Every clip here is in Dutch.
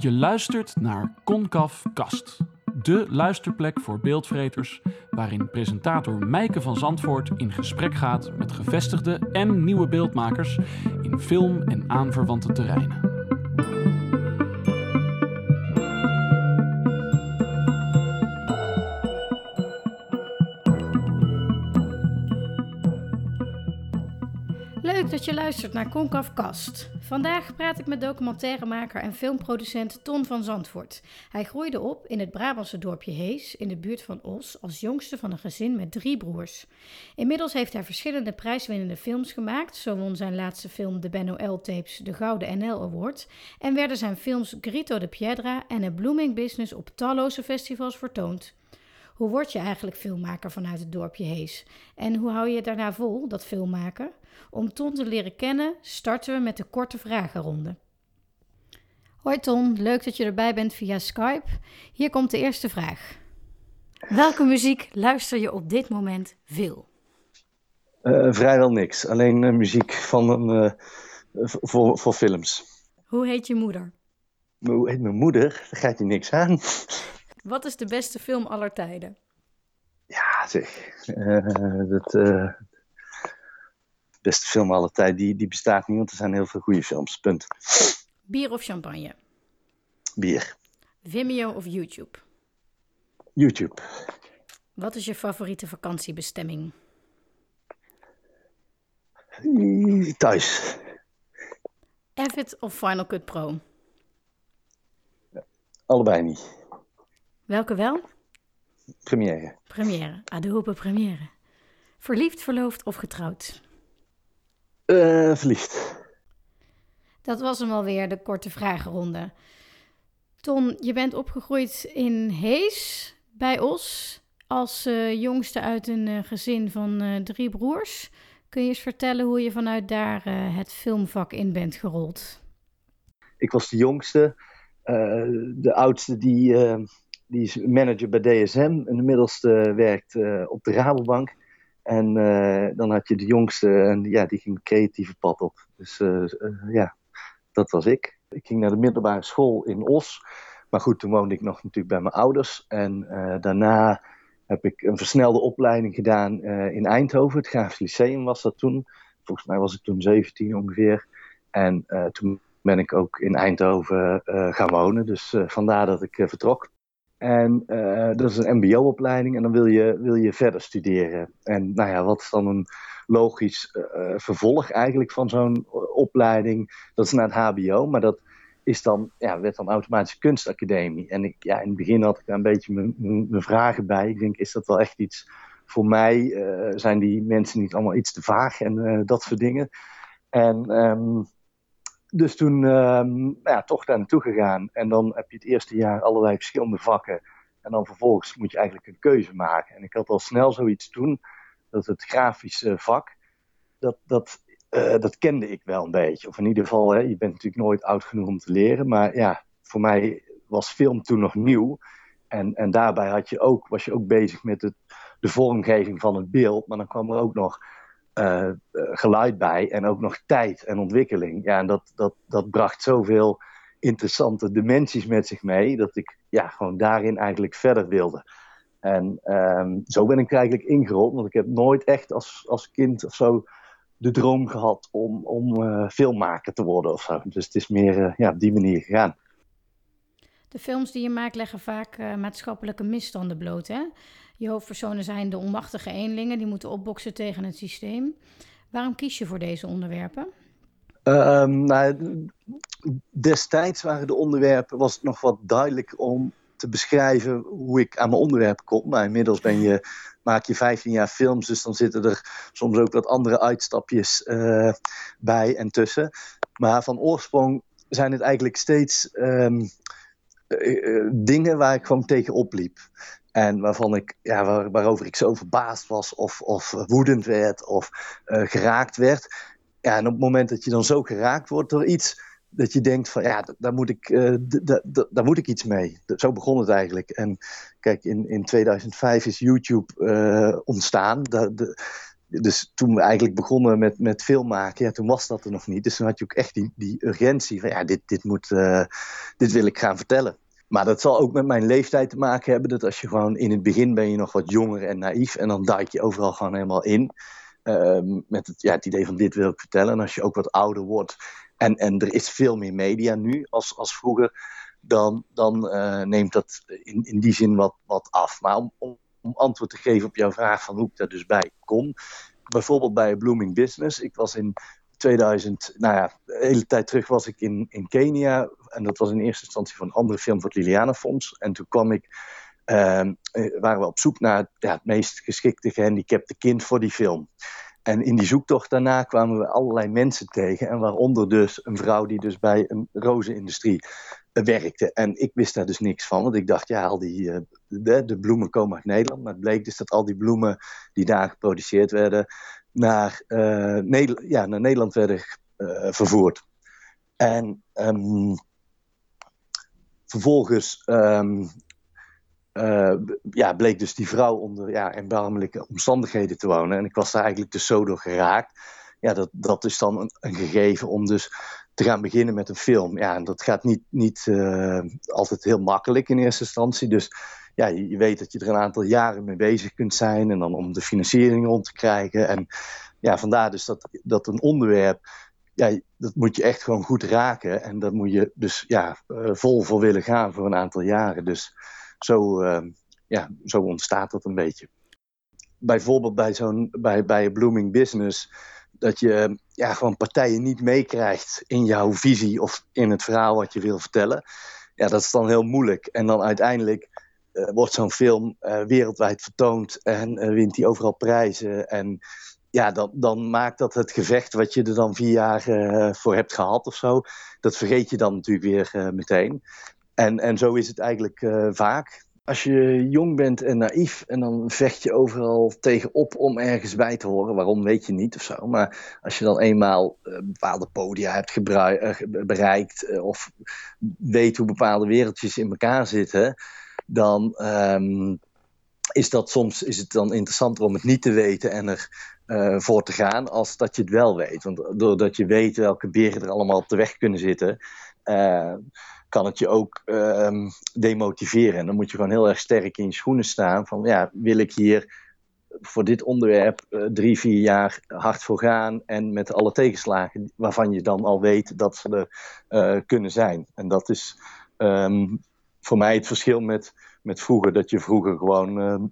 Je luistert naar Concaf Kast, de luisterplek voor beeldvreters, waarin presentator Mijke van Zandvoort in gesprek gaat met gevestigde en nieuwe beeldmakers in film en aanverwante terreinen. Leuk dat je luistert naar Concaf Kast. Vandaag praat ik met documentairemaker en filmproducent Ton van Zandvoort. Hij groeide op in het Brabantse dorpje Hees in de buurt van Os als jongste van een gezin met drie broers. Inmiddels heeft hij verschillende prijswinnende films gemaakt. Zo won zijn laatste film de Ben L tapes de Gouden NL Award en werden zijn films Grito de Piedra en A Blooming Business op talloze festivals vertoond. Hoe word je eigenlijk filmmaker vanuit het dorpje Hees? En hoe hou je daarna vol, dat filmmaken? Om Ton te leren kennen, starten we met de korte vragenronde. Hoi Ton, leuk dat je erbij bent via Skype. Hier komt de eerste vraag. Welke muziek luister je op dit moment veel? Uh, vrijwel niks. Alleen uh, muziek van een, uh, voor, voor films. Hoe heet je moeder? Hoe heet mijn moeder? Daar gaat je niks aan. Wat is de beste film aller tijden? Ja, zeg. dat, beste film aller tijden, die, die bestaat niet, want er zijn heel veel goede films. Punt. Bier of champagne? Bier. Vimeo of YouTube? YouTube. Wat is je favoriete vakantiebestemming? Thuis. Avid of Final Cut Pro? Allebei niet. Welke wel? Première. Première. Adobe Première. Verliefd, verloofd of getrouwd? Uh. Dat was hem alweer, de korte vragenronde. Ton, je bent opgegroeid in Hees bij Os als uh, jongste uit een uh, gezin van drie broers. Kun je eens vertellen hoe je vanuit daar het filmvak in bent gerold? Ik was de jongste. de oudste die, die is manager bij DSM en de middelste werkt op de Rabobank. En uh, dan had je de jongste en ja, die ging het creatieve pad op. Dus uh, uh, ja, dat was ik. Ik ging naar de middelbare school in Os. Maar goed, toen woonde ik nog natuurlijk bij mijn ouders. En daarna heb ik een versnelde opleiding gedaan in Eindhoven. Het Grafisch Lyceum was dat toen. Volgens mij was ik toen 17 ongeveer. En toen ben ik ook in Eindhoven gaan wonen. Dus vandaar dat ik vertrok. En uh, dat is een MBO-opleiding en dan wil je, wil je verder studeren. En nou ja, wat is dan een logisch uh, vervolg eigenlijk van zo'n opleiding? Dat is naar het HBO, maar dat is dan, ja, werd dan automatisch kunstacademie. En ik, ja, in het begin had ik daar een beetje mijn vragen bij. Ik denk, is dat wel echt iets voor mij? Zijn die mensen niet allemaal iets te vaag en dat soort dingen? En um, dus toen um, ja, toch daar naartoe gegaan. En dan heb je het eerste jaar allerlei verschillende vakken. En dan vervolgens moet je eigenlijk een keuze maken. En ik had al snel zoiets toen, dat het grafische vak, dat, dat, uh, dat kende ik wel een beetje. Of in ieder geval, hè, je bent natuurlijk nooit oud genoeg om te leren. Maar ja, voor mij was film toen nog nieuw. En, en daarbij had je ook, was je ook bezig met het, de vormgeving van het beeld. Maar dan kwam er ook nog uh, geluid bij en ook nog tijd en ontwikkeling. Ja, en dat, dat, dat bracht zoveel interessante dimensies met zich mee, dat ik ja, gewoon daarin eigenlijk verder wilde. En um, zo ben ik eigenlijk ingerold, want ik heb nooit echt als, als kind of zo de droom gehad om, om uh, filmmaker te worden of zo. Dus het is meer ja, op die manier gegaan. De films die je maakt leggen vaak maatschappelijke misstanden bloot, hè? Je hoofdpersonen zijn de onmachtige eenlingen die moeten opboksen tegen het systeem. Waarom kies je voor deze onderwerpen? Uh, nou, destijds waren de onderwerpen, was het nog wat duidelijk om te beschrijven hoe ik aan mijn onderwerpen kom. Maar inmiddels ben je, maak je 15 jaar films, dus dan zitten er soms ook wat andere uitstapjes uh, bij en tussen. Maar van oorsprong zijn het eigenlijk steeds um, uh, dingen waar ik gewoon tegen opliep. En waarvan ik, ja, waar, waarover ik zo verbaasd was, of, of woedend werd, of uh, geraakt werd. Ja, en op het moment dat je dan zo geraakt wordt door iets, dat je denkt van ja, daar moet ik, uh, daar moet ik iets mee. Zo begon het eigenlijk. En kijk, in, in 2005 is YouTube uh, ontstaan. De, dus toen we eigenlijk begonnen met, met film maken, ja, toen was dat er nog niet. Dus toen had je ook echt die, die urgentie van ja, dit, dit, moet, dit wil ik gaan vertellen. Maar dat zal ook met mijn leeftijd te maken hebben. Dat als je gewoon in het begin ben je nog wat jonger en naïef. En dan duik je overal gewoon helemaal in. Ehm, met het, ja, het idee van dit wil ik vertellen. En als je ook wat ouder wordt. En, en er is veel meer media nu als, als vroeger. Dan, dan uh, neemt dat in, in die zin wat, wat af. Maar om, om, om, antwoord te geven op jouw vraag van hoe ik daar dus bij kom. Bijvoorbeeld bij Blooming Business. Ik was in 2000, nou ja, de hele tijd terug was ik in, in Kenia. En dat was in eerste instantie voor een andere film voor het Liliana Fonds. En toen kwam ik, uh, waren we op zoek naar het meest geschikte gehandicapte kind voor die film. En in die zoektocht daarna kwamen we allerlei mensen tegen. En waaronder dus een vrouw die dus bij een rozenindustrie uh, werkte. En ik wist daar dus niks van. Want ik dacht, ja, al die, uh, de, de, bloemen komen uit Nederland. Maar het bleek dus dat al die bloemen die daar geproduceerd werden naar, uh, Nederland, ja, naar Nederland werden uh, vervoerd. En um, vervolgens um, uh, ja, bleek dus die vrouw onder ja, erbarmelijke omstandigheden te wonen. En ik was daar eigenlijk dus zo door geraakt. Ja, dat, dat is dan een, een gegeven om dus te gaan beginnen met een film. Ja, en dat gaat niet, niet altijd heel makkelijk in eerste instantie. Dus ja, je, weet dat je er een aantal jaren mee bezig kunt zijn. En dan om de financiering rond te krijgen. En ja, vandaar dus dat, dat een onderwerp, ja, dat moet je echt gewoon goed raken. En daar moet je dus ja, uh, vol voor willen gaan voor een aantal jaren. Dus zo, uh, ja, zo ontstaat dat een beetje. Bijvoorbeeld bij zo'n bij, bij een blooming business dat je ja, gewoon partijen niet meekrijgt in jouw visie of in het verhaal wat je wil vertellen. Ja, dat is dan heel moeilijk. En dan uiteindelijk wordt zo'n film uh, wereldwijd vertoond en uh, wint hij overal prijzen. En ja, dan, dan maakt dat het gevecht wat je er dan vier jaar voor hebt gehad of zo, dat vergeet je dan natuurlijk weer meteen. En, en zo is het eigenlijk vaak. Als je jong bent en naïef en dan vecht je overal tegenop om ergens bij te horen. Waarom weet je niet of zo. Maar als je dan eenmaal bepaalde podia hebt bereikt of weet hoe bepaalde wereldjes in elkaar zitten, dan um, is dat soms is het dan interessanter om het niet te weten en er uh, voor te gaan, als dat je het wel weet. Want doordat je weet welke beren er allemaal op de weg kunnen zitten, uh, kan het je ook uh, demotiveren. En dan moet je gewoon heel erg sterk in je schoenen staan van ja, wil ik hier voor dit onderwerp uh, drie, vier jaar hard voor gaan en met alle tegenslagen waarvan je dan al weet dat ze er kunnen zijn. En dat is um, voor mij het verschil met, met vroeger. Dat je vroeger gewoon, uh,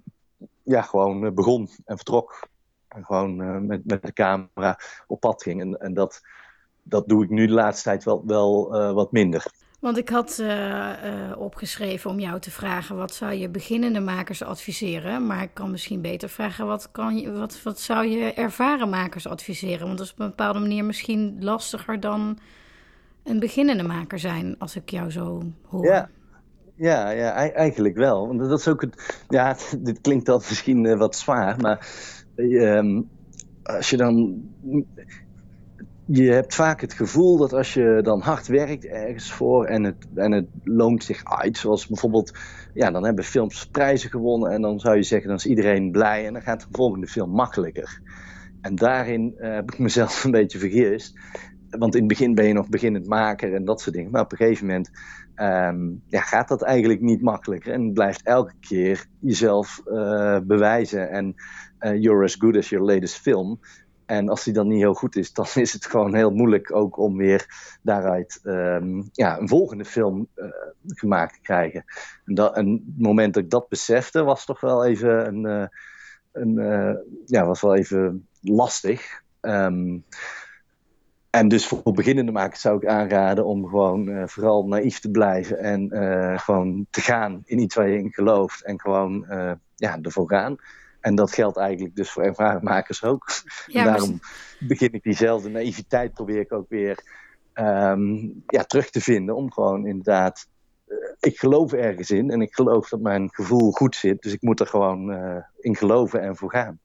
ja, gewoon uh, begon en vertrok. En gewoon uh, met, met de camera op pad ging. En, en dat, dat doe ik nu de laatste tijd wel, wel wat minder. Want ik had opgeschreven om jou te vragen: wat zou je beginnende makers adviseren? Maar ik kan misschien beter vragen: wat, kan je, wat, wat zou je ervaren makers adviseren? Want dat is op een bepaalde manier misschien lastiger dan een beginnende maker zijn, als ik jou zo hoor. Ja. Ja, ja, eigenlijk wel. Want dat is ook het. Ja, dit klinkt dan misschien uh, wat zwaar, maar um, als je dan. Je hebt vaak het gevoel dat als je dan hard werkt ergens voor en het, en het loont zich uit, zoals bijvoorbeeld, ja, dan hebben films prijzen gewonnen en dan zou je zeggen, dan is iedereen blij en dan gaat de volgende film makkelijker. En daarin uh, heb ik mezelf een beetje vergist want in het begin ben je nog beginnend maker en dat soort dingen. Maar op een gegeven moment um, ja, gaat dat eigenlijk niet makkelijker. En blijft elke keer jezelf uh, bewijzen. En uh, you're as good as your latest film. En als die dan niet heel goed is, dan is het gewoon heel moeilijk ook om weer daaruit um, ja, een volgende film uh, gemaakt te krijgen. En, dat, het moment dat ik dat besefte, was toch wel even een, een ja, was wel even lastig. Um, en dus voor beginnende makers zou ik aanraden om gewoon uh, vooral naïef te blijven en uh, gewoon te gaan in iets waar je in gelooft en gewoon uh, ja, ervoor gaan. En dat geldt eigenlijk dus voor ervaren makers ook. Ja, en daarom begin ik diezelfde naïviteit, probeer ik ook weer um, ja, terug te vinden. Om gewoon inderdaad, ik geloof ergens in en ik geloof dat mijn gevoel goed zit. Dus ik moet er gewoon in geloven en voor gaan.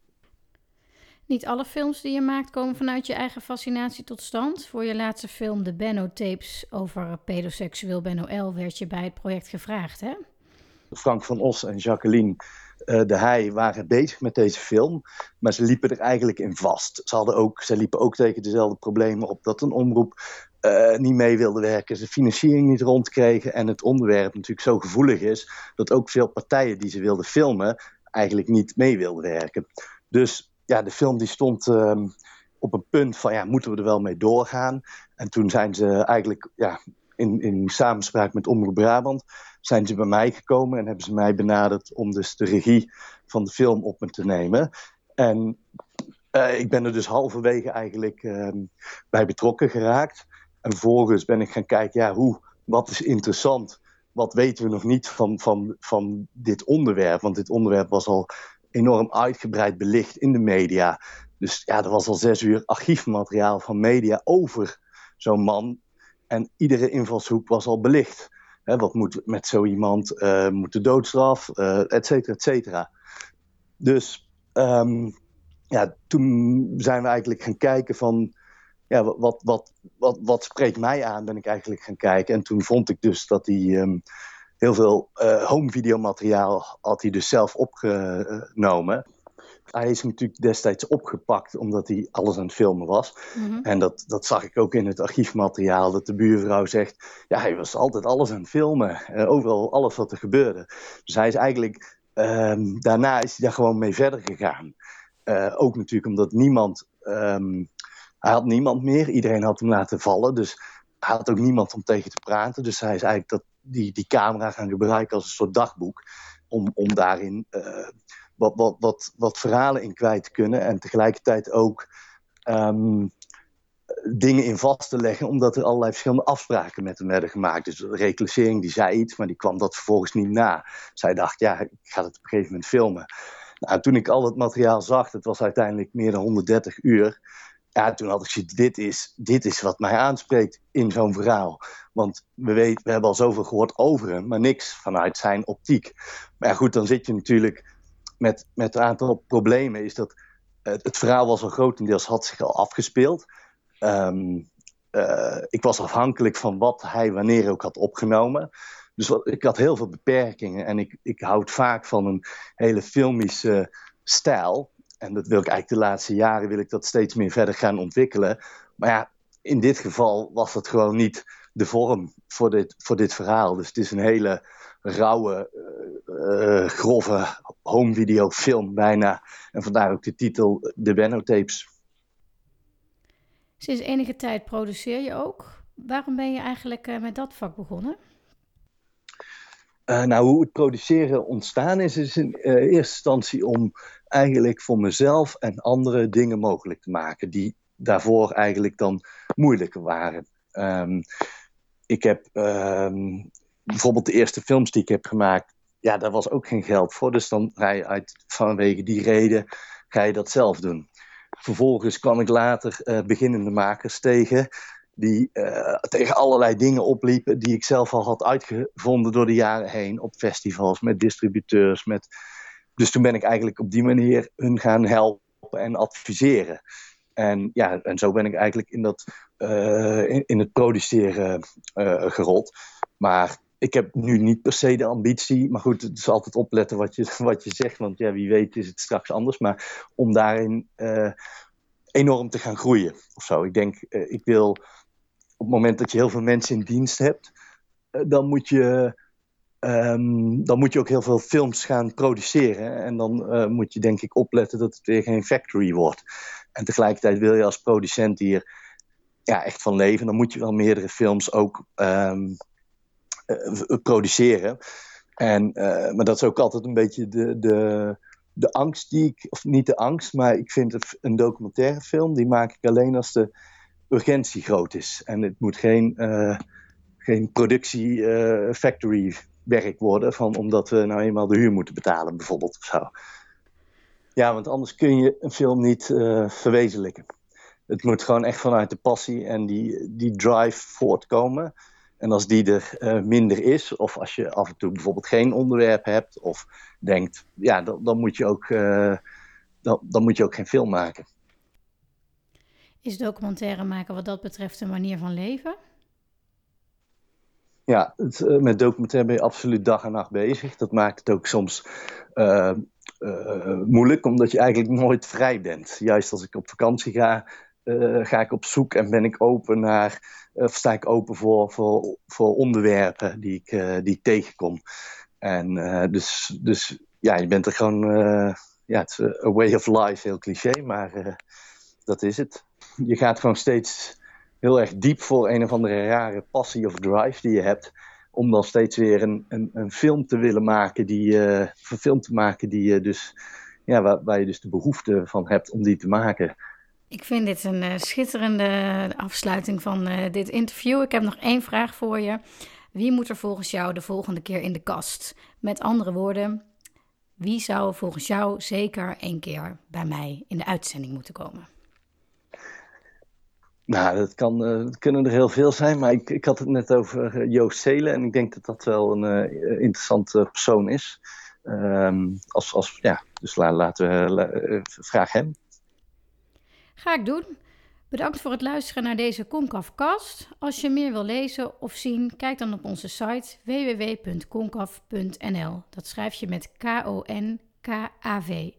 Niet alle films die je maakt komen vanuit je eigen fascinatie tot stand. Voor je laatste film, de Benno-tapes over pedoseksueel Benno L, werd je bij het project gevraagd, hè? Frank van Os en Jacqueline de Heij waren bezig met deze film, maar ze liepen er eigenlijk in vast. Ze, hadden ook, ze liepen ook tegen dezelfde problemen op dat een omroep uh, niet mee wilde werken, ze financiering niet rondkregen en het onderwerp natuurlijk zo gevoelig is dat ook veel partijen die ze wilden filmen eigenlijk niet mee wilden werken. Dus ja, de film die stond um, op een punt van ja, moeten we er wel mee doorgaan? En toen zijn ze eigenlijk ja, in, in samenspraak met Omroep Brabant zijn ze bij mij gekomen en hebben ze mij benaderd om dus de regie van de film op me te nemen. En uh, ik ben er dus halverwege eigenlijk um, bij betrokken geraakt. En vervolgens ben ik gaan kijken, ja, hoe, wat is interessant? Wat weten we nog niet van, van, van dit onderwerp? Want dit onderwerp was al enorm uitgebreid belicht in de media. Dus ja, er was al zes uur archiefmateriaal van media over zo'n man. En iedere invalshoek was al belicht. wat moet met zo iemand? Uh, moet de doodstraf? Uh, et cetera, et cetera. Dus um, ja, toen zijn we eigenlijk gaan kijken van ja, wat, wat, wat, wat spreekt mij aan, ben ik eigenlijk gaan kijken. En toen vond ik dus dat hij um, heel veel uh, home videomateriaal had hij dus zelf opgenomen. Hij is natuurlijk destijds opgepakt omdat hij alles aan het filmen was. Mm -hmm. En dat, dat zag ik ook in het archiefmateriaal. Dat de buurvrouw zegt: Ja, hij was altijd alles aan het filmen. Uh, overal alles wat er gebeurde. Dus hij is eigenlijk. Um, daarna is hij daar gewoon mee verder gegaan. Uh, ook natuurlijk omdat niemand um, hij had niemand meer. Iedereen had hem laten vallen. Dus hij had ook niemand om tegen te praten. Dus hij is eigenlijk dat, die, die camera gaan gebruiken als een soort dagboek. Om, om daarin uh, wat, wat, wat, wat verhalen in kwijt te kunnen. En tegelijkertijd ook um, dingen in vast te leggen. Omdat er allerlei verschillende afspraken met hem werden gemaakt. Dus de reclassering die zei iets, maar die kwam dat vervolgens niet na. Zij dacht, ja, ik ga het op een gegeven moment filmen. Nou, toen ik al het materiaal zag, het was uiteindelijk meer dan 130 uur ja, toen had ik zoiets, dit is, dit is wat mij aanspreekt in zo'n verhaal. Want we, weten, we hebben al zoveel gehoord over hem, maar niks vanuit zijn optiek. Maar goed, dan zit je natuurlijk met, met een aantal problemen. Is dat het, het verhaal was al grotendeels, had zich al afgespeeld. Um, uh, ik was afhankelijk van wat hij wanneer ook had opgenomen. Dus ik had heel veel beperkingen en ik, ik houd vaak van een hele filmische stijl. En dat wil ik eigenlijk de laatste jaren wil ik dat steeds meer verder gaan ontwikkelen. Maar ja, in dit geval was dat gewoon niet de vorm voor dit, voor dit verhaal. Dus het is een hele rauwe, uh, grove home video film bijna. En vandaar ook de titel De Benno Tapes. Sinds enige tijd produceer je ook. Waarom ben je eigenlijk uh, met dat vak begonnen? Uh, nou, hoe het produceren ontstaan is, is in eerste instantie om eigenlijk voor mezelf en anderen dingen mogelijk te maken die daarvoor eigenlijk dan moeilijker waren. Um, ik heb um, bijvoorbeeld de eerste films die ik heb gemaakt, ja, daar was ook geen geld voor. Dus dan ga je uit, vanwege die reden, ga je dat zelf doen. Vervolgens kwam ik later uh, beginnende makers tegen die uh, tegen allerlei dingen opliepen die ik zelf al had uitgevonden door de jaren heen op festivals, met distributeurs. Met... Dus toen ben ik eigenlijk op die manier hun gaan helpen en adviseren. En ja, en zo ben ik eigenlijk in, dat, uh, in, het produceren uh, gerold. Maar ik heb nu niet per se de ambitie. Maar goed, het is altijd opletten wat je, wat je zegt. Want ja, wie weet is het straks anders. Maar om daarin enorm te gaan groeien of zo. Ik denk, ik wil op het moment dat je heel veel mensen in dienst hebt, eh, dan moet je, um, dan moet je ook heel veel films gaan produceren. En dan uh, moet je denk ik opletten dat het weer geen factory wordt. En tegelijkertijd wil je als producent hier ja, echt van leven. Dan moet je wel meerdere films ook um, uh, produceren. En, uh, maar dat is ook altijd een beetje de, de, de angst die ik, of niet de angst, maar ik vind een documentaire film, die maak ik alleen als de urgentie groot is. En het moet geen, geen productie factory werk worden, van, omdat we nou eenmaal de huur moeten betalen, bijvoorbeeld. Of zo. Ja, want anders kun je een film niet uh, verwezenlijken. Het moet gewoon echt vanuit de passie en die, die drive voortkomen. En als die er uh, minder is, of als je af en toe bijvoorbeeld geen onderwerp hebt, of denkt, ja, dan, dan moet, je ook, uh, dan, dan moet je ook geen film maken. Is documentaire maken wat dat betreft een manier van leven? Ja, uh, met documentaire ben je absoluut dag en nacht bezig. Dat maakt het ook soms uh, moeilijk, omdat je eigenlijk nooit vrij bent. Juist als ik op vakantie ga, ga ik op zoek en ben ik open naar, of sta ik open voor, voor, voor onderwerpen die ik, die tegenkom. En dus, dus ja, je bent er gewoon, ja, het is a way of life, heel cliché, maar dat is het. Je gaat gewoon steeds heel erg diep voor een of andere rare passie of drive die je hebt. Om dan steeds weer een, een, een film te willen maken, die, uh, een film te maken die je dus, ja, waar, waar, je dus de behoefte van hebt om die te maken. Ik vind dit een uh, schitterende afsluiting van dit interview. Ik heb nog één vraag voor je. Wie moet er volgens jou de volgende keer in de kast? Met andere woorden, wie zou volgens jou zeker één keer bij mij in de uitzending moeten komen? Nou, dat, kan, uh, kunnen er heel veel zijn, maar ik, ik had het net over uh, Joost Zelen en ik denk dat dat wel een uh, interessante persoon is. Um, als, als, ja, dus la, laten we la, vraag hem. Ga ik doen. Bedankt voor het luisteren naar deze Concavcast. Als je meer wil lezen of zien, kijk dan op onze site www.concav.nl. Dat schrijf je met K-O-N-K-A-V.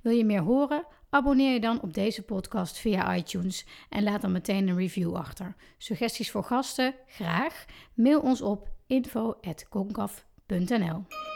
Wil je meer horen? Abonneer je dan op deze podcast via iTunes en laat dan meteen een review achter. Suggesties voor gasten? Graag. Mail ons op info.concaf.nl